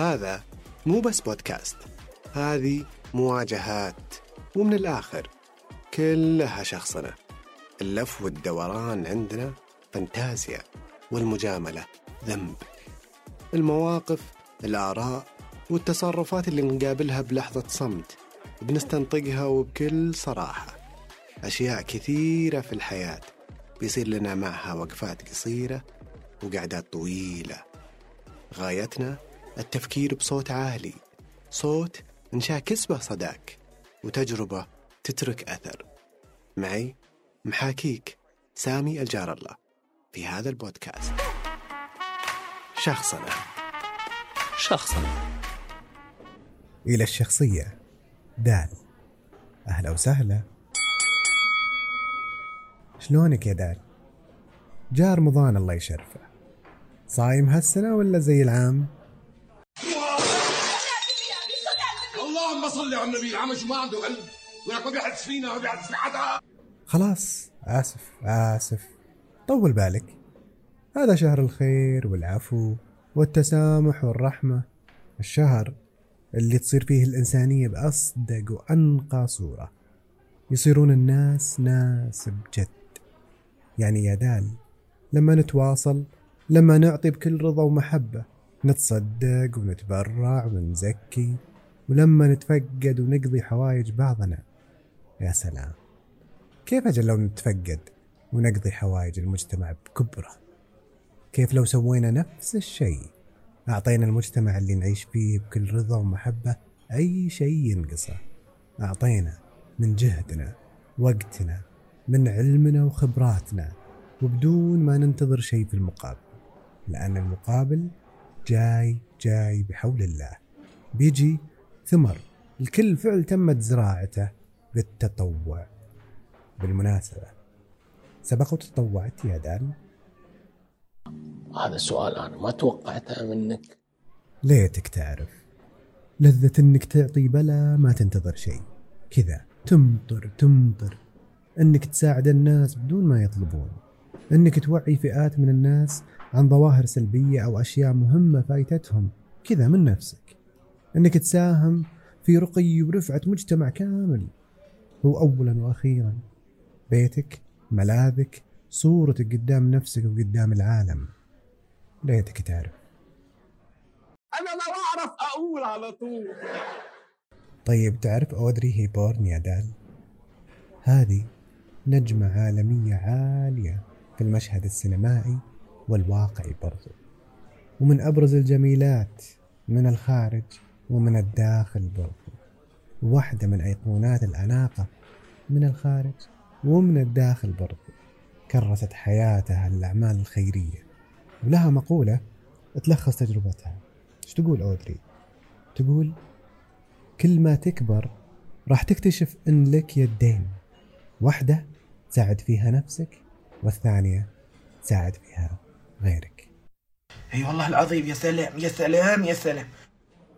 هذا مو بس بودكاست هذه مواجهات ومن الآخر كلها شخصنا. اللف والدوران عندنا فانتازيا والمجاملة ذنب. المواقف الآراء والتصرفات اللي نقابلها بلحظة صمت بنستنطقها وبكل صراحة. أشياء كثيرة في الحياة بيصير لنا معها وقفات قصيرة وقعدات طويلة. غايتنا التفكير بصوت عالي صوت نشاكس به صداك وتجربة تترك أثر. معي محاكيك سامي الجار الله في هذا البودكاست. شخصنا. شخصنا. إلى الشخصية دال. أهلا وسهلا. شلونك يا دال؟ جاء رمضان الله يشرفه. صايم هالسنة ولا زي العام؟ اللهم صل على النبي. العمش ما عنده قلب ولك ما بيحدث فينا ما بيحدث في حدا. خلاص آسف آسف. طول بالك. هذا شهر الخير والعفو والتسامح والرحمة. الشهر اللي تصير فيه الإنسانية بأصدق وأنقى صورة. يصيرون الناس ناس بجد. يعني يا دال لما نتواصل لما نعطي بكل رضا ومحبة نتصدق ونتبرع ونزكي. ولما نتفقد ونقضي حوايج بعضنا يا سلام. كيف أجل لو نتفقد ونقضي حوايج المجتمع بكبره؟ كيف لو سوينا نفس الشيء أعطينا المجتمع اللي نعيش فيه بكل رضا ومحبة أي شيء ينقصه؟ أعطينا من جهدنا وقتنا من علمنا وخبراتنا وبدون ما ننتظر شيء في المقابل. لأن المقابل جاي جاي بحول الله. بيجي ثمر الكل فعل تمت زراعته بالتطوع. بالمناسبة سبق وتطوعت يا دال؟ هذا السؤال أنا ما توقعتها منك. ليتك تعرف. لذة إنك تعطي بلا ما تنتظر شيء. كذا تمطر تمطر. إنك تساعد الناس بدون ما يطلبون. إنك توعي فئات من الناس عن ظواهر سلبية أو أشياء مهمة فايتتهم. كذا من نفسك. إنك تساهم في رقي ورفعة مجتمع كامل. هو اولا وأخيرا بيتك ملاذك صورتك قدام نفسك وقدام العالم. ليتك تعرف. أنا ما بعرف أقول على طول. طيب تعرف أودري هيبورن يا دال؟ هذه نجمة عالمية عالية في المشهد السينمائي والواقعي برضو. ومن أبرز الجميلات من الخارج ومن الداخل برضو. واحدة من أيقونات الأناقة من الخارج ومن الداخل برضو. كرست حياتها الأعمال الخيرية. ولها مقولة تلخص تجربتها. إيش تقول أودري؟ تقول كل ما تكبر راح تكتشف إن لك يدين. واحدة تساعد فيها نفسك والثانية تساعد فيها غيرك. أي والله العظيم يا سلام يا سلام يا سلام.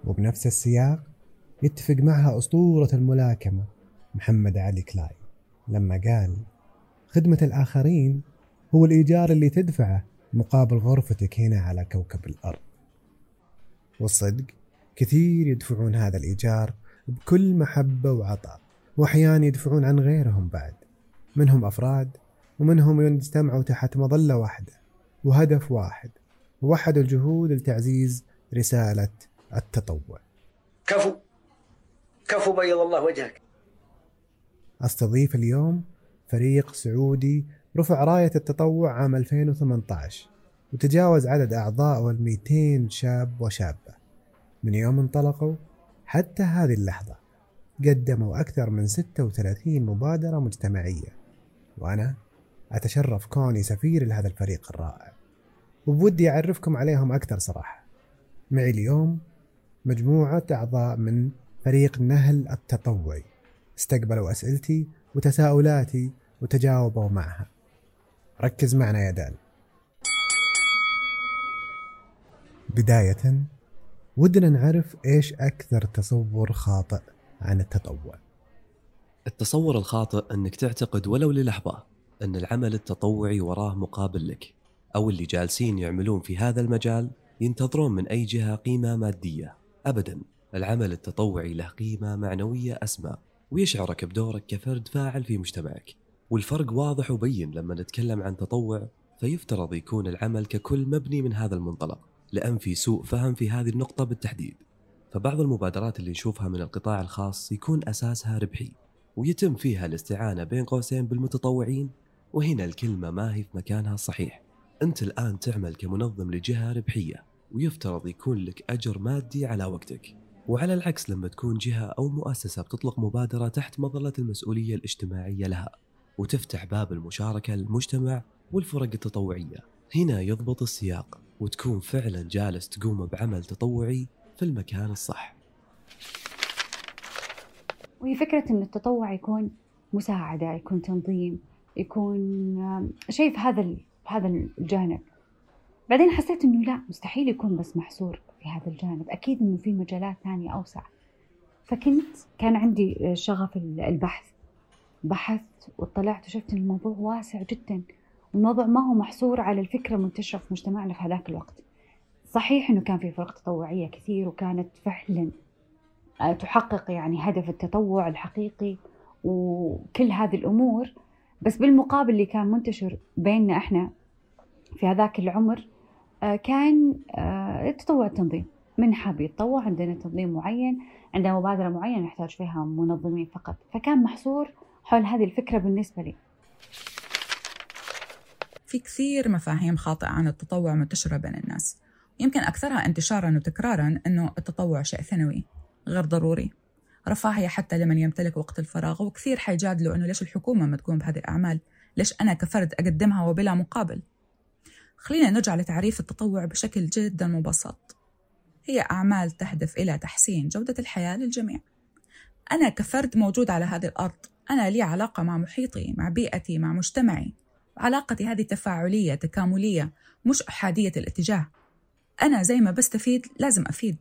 وبنفس السياق يتفق معها أسطورة الملاكمة محمد علي كلاي لما قال خدمة الآخرين هو الإيجار اللي تدفعه مقابل غرفتك هنا على كوكب الأرض. والصدق كثير يدفعون هذا الإيجار بكل محبة وعطاء وأحيانا يدفعون عن غيرهم بعد منهم أفراد ومنهم يجتمعوا تحت مظلة واحدة وهدف واحد ووحدوا الجهود لتعزيز رسالة التطوع. كفو. كفو بيض الله وجهك. أستضيف اليوم فريق سعودي رفع راية التطوع عام 2018 وتجاوز عدد أعضائه ال 200 شاب وشابة. من يوم انطلقوا حتى هذه اللحظة قدموا أكثر من 36 مبادرة مجتمعية. وأنا أتشرف كوني سفير لهذا الفريق الرائع. وبودي أعرفكم عليهم أكثر صراحة. معي اليوم مجموعة أعضاء من فريق نهل التطوعي استقبلوا أسئلتي وتساؤلاتي وتجاوبوا معها. ركز معنا يا دال. بداية ودنا نعرف إيش أكثر تصور خاطئ عن التطوع. التصور الخاطئ أنك تعتقد ولو للحظة أن العمل التطوعي وراه مقابل لك أو اللي جالسين يعملون في هذا المجال ينتظرون من أي جهة قيمة مادية. أبدا. العمل التطوعي له قيمة معنوية أسمى ويشعرك بدورك كفرد فاعل في مجتمعك. والفرق واضح وبين لما نتكلم عن تطوع فيفترض يكون العمل ككل مبني من هذا المنطلق لأن في سوء فهم في هذه النقطة بالتحديد. فبعض المبادرات اللي نشوفها من القطاع الخاص يكون أساسها ربحي ويتم فيها الاستعانة بين قوسين بالمتطوعين. وهنا الكلمة ما هي في مكانها الصحيح أنت الآن تعمل كمنظم لجهة ربحية. ويفترض يكون لك أجر مادي على وقتك. وعلى العكس لما تكون جهة أو مؤسسة بتطلق مبادرة تحت مظلة المسؤولية الاجتماعية لها وتفتح باب المشاركة للمجتمع والفرق التطوعية. هنا يضبط السياق وتكون فعلا جالس تقوم بعمل تطوعي في المكان الصح. وهي فكرة إن التطوع يكون مساعدة يكون تنظيم يكون شيء في هذا هذا الجانب. بعدين حسيت إنه لا مستحيل يكون بس محصور في هذا الجانب. أكيد إنه في مجالات ثانية أوسع. فكنت كان عندي شغف ال- البحث. بحثت واطلعت وشفت إن الموضوع واسع جدا. الموضوع ما هو محصور على الفكرة منتشرة في مجتمعنا في هذاك الوقت. صحيح إنه كان في فرق تطوعية كثير وكانت فعلا آه، تحقق يعني هدف التطوع الحقيقي وكل هذه الأمور. بس بالمقابل اللي كان منتشر بيننا إحنا في هذاك العمر كان آه، التطوع التنظيم. من حاب يتطوع عندنا تنظيم معين عندنا مبادرة معينة نحتاج فيها منظمين فقط. فكان محصور حول هذه الفكرة بالنسبة لي. في كثير مفاهيم خاطئة عن التطوع منتشرة بين الناس. يمكن أكثرها انتشارا وتكرارا أنه التطوع شيء ثانوي غير ضروري. رفاهية حتى لمن يمتلك وقت الفراغ وكثير حيجادلوا أنه ليش الحكومة ما تقوم بهذه الأعمال؟ ليش أنا كفرد أقدمها وبلا مقابل؟ خلينا نرجع لتعريف التطوع بشكل جدا مبسط. هي أعمال تهدف إلى تحسين جودة الحياة للجميع. أنا كفرد موجود على هذه الأرض. أنا لي علاقة مع محيطي مع بيئتي مع مجتمعي. علاقتي هذه تفاعلية تكاملية مش أحادية الاتجاه. أنا زي ما بستفيد لازم أفيد.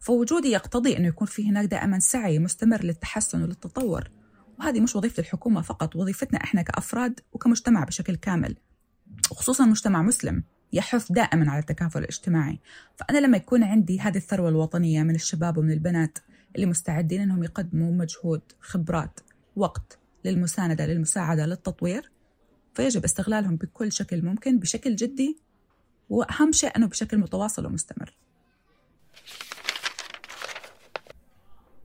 فوجودي يقتضي أنه يكون في هناك دائما سعي مستمر للتحسن وللتطور. وهذه مش وظيفة الحكومة فقط وظيفتنا إحنا كأفراد وكمجتمع بشكل كامل. وخصوصا مجتمع مسلم يحث دائما على التكافل الاجتماعي. فأنا لما يكون عندي هذه الثروة الوطنية من الشباب ومن البنات اللي مستعدين أنهم يقدموا مجهود خبرات وقت للمساندة للمساعدة للتطوير فيجب استغلالهم بكل شكل ممكن بشكل جدي وأهم شيء أنه بشكل متواصل ومستمر.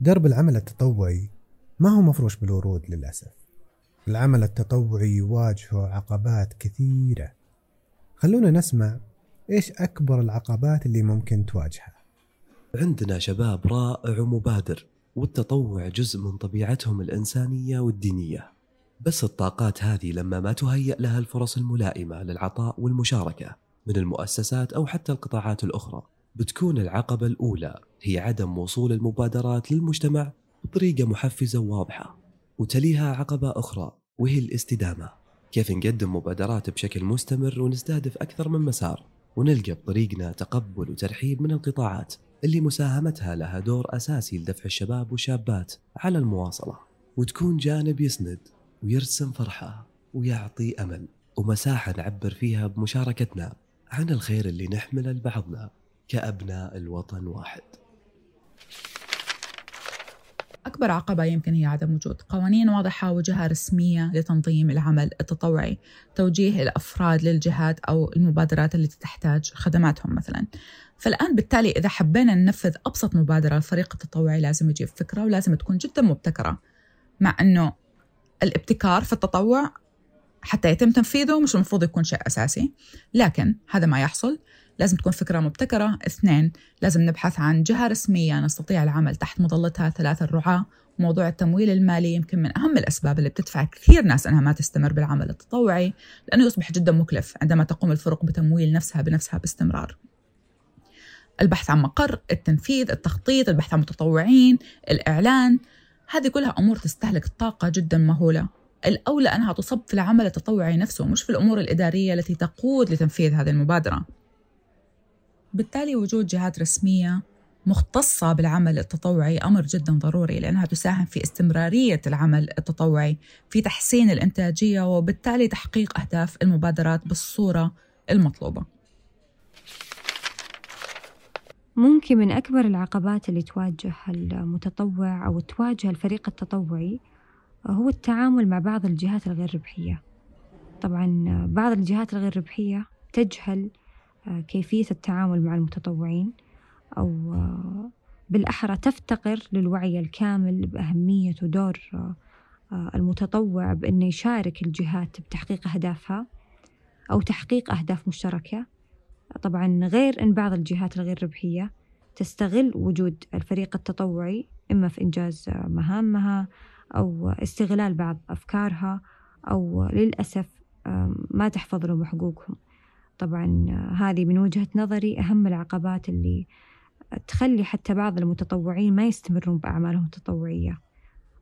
درب العمل التطوعي ما هو مفروش بالورود للأسف. العمل التطوعي يواجهه عقبات كثيرة. خلونا نسمع إيش أكبر العقبات اللي ممكن تواجهها. عندنا شباب رائع ومبادر والتطوع جزء من طبيعتهم الإنسانية والدينية. بس الطاقات هذه لما ما تهيأ لها الفرص الملائمة للعطاء والمشاركة من المؤسسات أو حتى القطاعات الأخرى بتكون العقبة الأولى هي عدم وصول المبادرات للمجتمع بطريقة محفزة وواضحة. وتليها عقبة أخرى وهي الاستدامة. كيف نقدم مبادرات بشكل مستمر ونستهدف أكثر من مسار ونلقى بطريقنا تقبل وترحيب من القطاعات اللي مساهمتها لها دور أساسي لدفع الشباب والشابات على المواصلة. وتكون جانب يسند ويرسم فرحة ويعطي أمل ومساحة نعبر فيها بمشاركتنا عن الخير اللي نحمله لبعضنا كأبناء الوطن واحد. أكبر عقبة يمكن هي عدم وجود. قوانين واضحة وجهة رسمية لتنظيم العمل التطوعي. توجيه الأفراد للجهات أو المبادرات التي تحتاج خدماتهم مثلا. فالآن بالتالي إذا حبينا ننفذ أبسط مبادرة الفريق التطوعي لازم يجيب فكرة ولازم تكون جدا مبتكرة. مع أنه الابتكار في التطوع حتى يتم تنفيذه مش المفروض يكون شيء أساسي. لكن هذا ما يحصل. لازم تكون فكرة مبتكرة. اثنين لازم نبحث عن جهة رسمية نستطيع العمل تحت مظلتها. ثلاثة الرعاة. موضوع التمويل المالي يمكن من أهم الأسباب اللي بتدفع كثير ناس أنها ما تستمر بالعمل التطوعي لأنه يصبح جدا مكلف عندما تقوم الفرق بتمويل نفسها بنفسها باستمرار. البحث عن مقر التنفيذ التخطيط البحث عن متطوعين الإعلان. هذه كلها أمور تستهلك طاقة جدا مهولة. الأولى أنها تصب في العمل التطوعي نفسه مش في الأمور الإدارية التي تقود لتنفيذ هذه المبادرة. بالتالي وجود جهات رسمية مختصة بالعمل التطوعي أمر جدا ضروري لأنها تساهم في استمرارية العمل التطوعي في تحسين الإنتاجية وبالتالي تحقيق أهداف المبادرات بالصورة المطلوبة. ممكن من أكبر العقبات اللي تواجه المتطوع أو تواجه الفريق التطوعي هو التعامل مع بعض الجهات الغير ربحية. طبعا بعض الجهات الغير ربحية تجهل كيفية التعامل مع المتطوعين أو بالأحرى تفتقر للوعي الكامل بأهمية ودور المتطوع بأنه يشارك الجهات بتحقيق أهدافها أو تحقيق أهداف مشتركة. طبعا غير أن بعض الجهات الغير ربحية تستغل وجود الفريق التطوعي إما في إنجاز مهامها أو استغلال بعض أفكارها أو للأسف ما تحفظ لهم حقوقهم. طبعا هذه من وجهة نظري أهم العقبات اللي تخلي حتى بعض المتطوعين ما يستمرون بأعمالهم التطوعية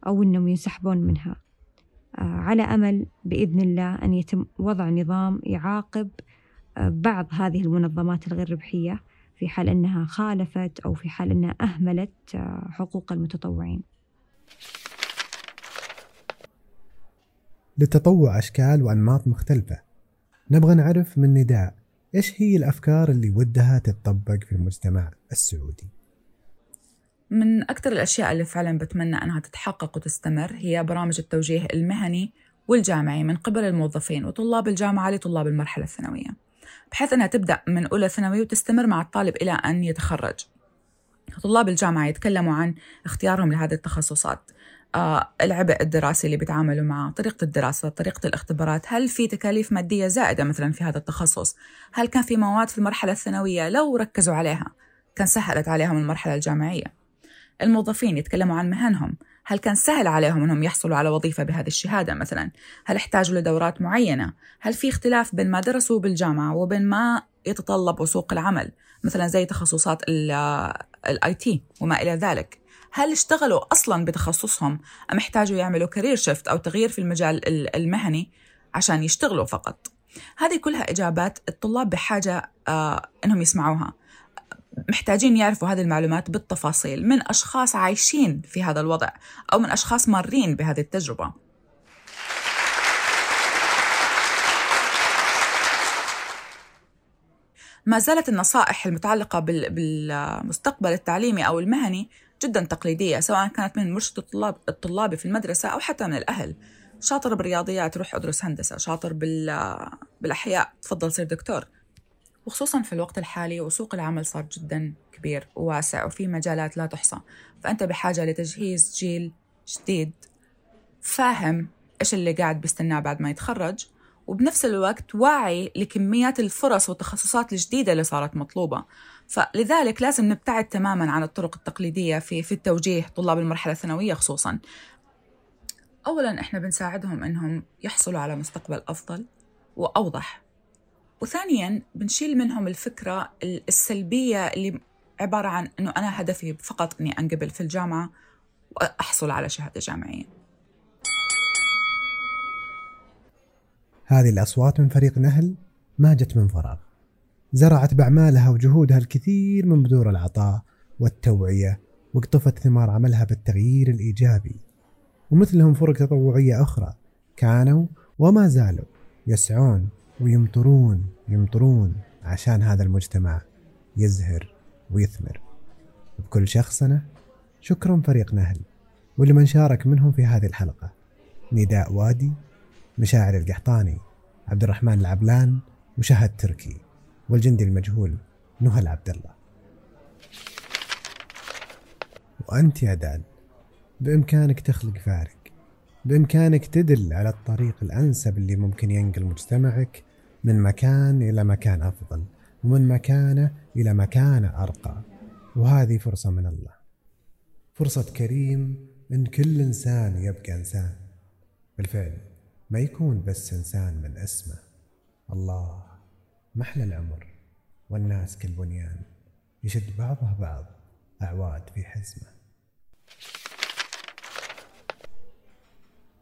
أو أنهم ينسحبون منها. على أمل بإذن الله أن يتم وضع نظام يعاقب بعض هذه المنظمات الغير ربحية في حال أنها خالفت أو في حال أنها أهملت حقوق المتطوعين. للتطوع أشكال وأنماط مختلفة نبغى نعرف من نداء إيش هي الأفكار اللي ودها تتطبق في المجتمع السعودي؟ من أكثر الأشياء اللي فعلا بتمنى أنها تتحقق وتستمر هي برامج التوجيه المهني والجامعي من قبل الموظفين وطلاب الجامعة لطلاب المرحلة الثانوية بحيث أنها تبدأ من أولى ثانوي وتستمر مع الطالب إلى أن يتخرج. طلاب الجامعة يتكلموا عن اختيارهم لهذه التخصصات. العبء الدراسي اللي بيتعاملوا معه طريقة الدراسة طريقة الاختبارات هل في تكاليف مادية زائدة مثلا في هذا التخصص؟ هل كان في مواد في المرحلة الثانوية؟ لو ركزوا عليها كان سهلت عليهم المرحلة الجامعية. الموظفين يتكلموا عن مهنهم هل كان سهل عليهم أنهم يحصلوا على وظيفة بهذه الشهادة مثلا؟ هل احتاجوا لدورات معينة؟ هل في اختلاف بين ما درسوا بالجامعة وبين ما يتطلب سوق العمل؟ مثلا زي تخصصات ال IT وما إلى ذلك. هل اشتغلوا أصلا بتخصصهم أم احتاجوا يعملوا career shift أو تغيير في المجال المهني عشان يشتغلوا فقط؟ هذه كلها إجابات الطلاب بحاجة آه أنهم يسمعوها. محتاجين يعرفوا هذه المعلومات بالتفاصيل من أشخاص عايشين في هذا الوضع أو من أشخاص مارين بهذه التجربة. ما زالت النصائح المتعلقة بالمستقبل التعليمي أو المهني جدا تقليدية سواء كانت من مرشد الطلاب الطلابي في المدرسة أو حتى من الأهل. شاطر بالرياضيات روح أدرس هندسة. شاطر بالأحياء. تفضل صير دكتور. وخصوصا في الوقت الحالي وسوق العمل صار جدا كبير وواسع وفي مجالات لا تحصى. فأنت بحاجة لتجهيز جيل جديد. فاهم إيش اللي قاعد بيستناه بعد ما يتخرج. وبنفس الوقت واعي لكميات الفرص والتخصصات الجديدة اللي صارت مطلوبة. فلذلك لازم نبتعد تماما عن الطرق التقليدية في, في التوجيه طلاب المرحلة الثانوية خصوصا. أولا إحنا بنساعدهم إنهم يحصلوا على مستقبل أفضل وأوضح. وثانيا بنشيل منهم الفكرة السلبية اللي عبارة عن أنه أنا هدفي فقط أني أنقبل في الجامعة وأحصل على شهادة جامعية. هذه الأصوات من فريق نهل ما جت من فراغ. زرعت بأعمالها وجهودها الكثير من بذور العطاء والتوعية واقتفت ثمار عملها بالتغيير الإيجابي. ومثلهم فرق تطوعية أخرى كانوا وما زالوا يسعون ويمطرون يمطرون عشان هذا المجتمع يزهر ويثمر. بكل شخصنة شكرا فريق نهل ولمن شارك منهم في هذه الحلقة نداء وادي مشاعر القحطاني عبد الرحمن العبلان مشاهد تركي والجندي المجهول نهى عبد الله وأنت يا دال بإمكانك تخلق فارق بإمكانك تدل على الطريق الأنسب اللي ممكن ينقل مجتمعك من مكان إلى مكان أفضل ومن مكانة إلى مكانة أرقى. وهذه فرصة من الله. فرصة كريم إن كل إنسان يبقى إنسان. بالفعل. ما يكون بس إنسان من اسمه. الله محلى العمر والناس كالبنيان يشد بعضها بعض أعواد في حزمه.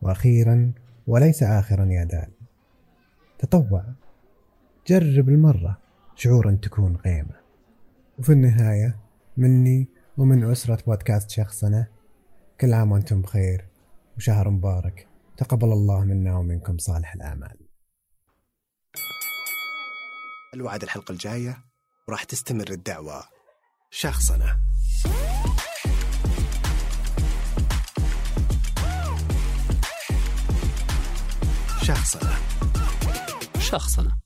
وأخيرا وليس آخرا يا دال تطوع جرب المرة شعور أن تكون قيمة وفي النهاية مني ومن أسرة بودكاست شخصنا كل عام وأنتم بخير وشهر مبارك. تقبل الله منا ومنكم صالح الأعمال. الوعد الحلقة الجاية وراح تستمر الدعوة. شخصنة شخصنة شخصنة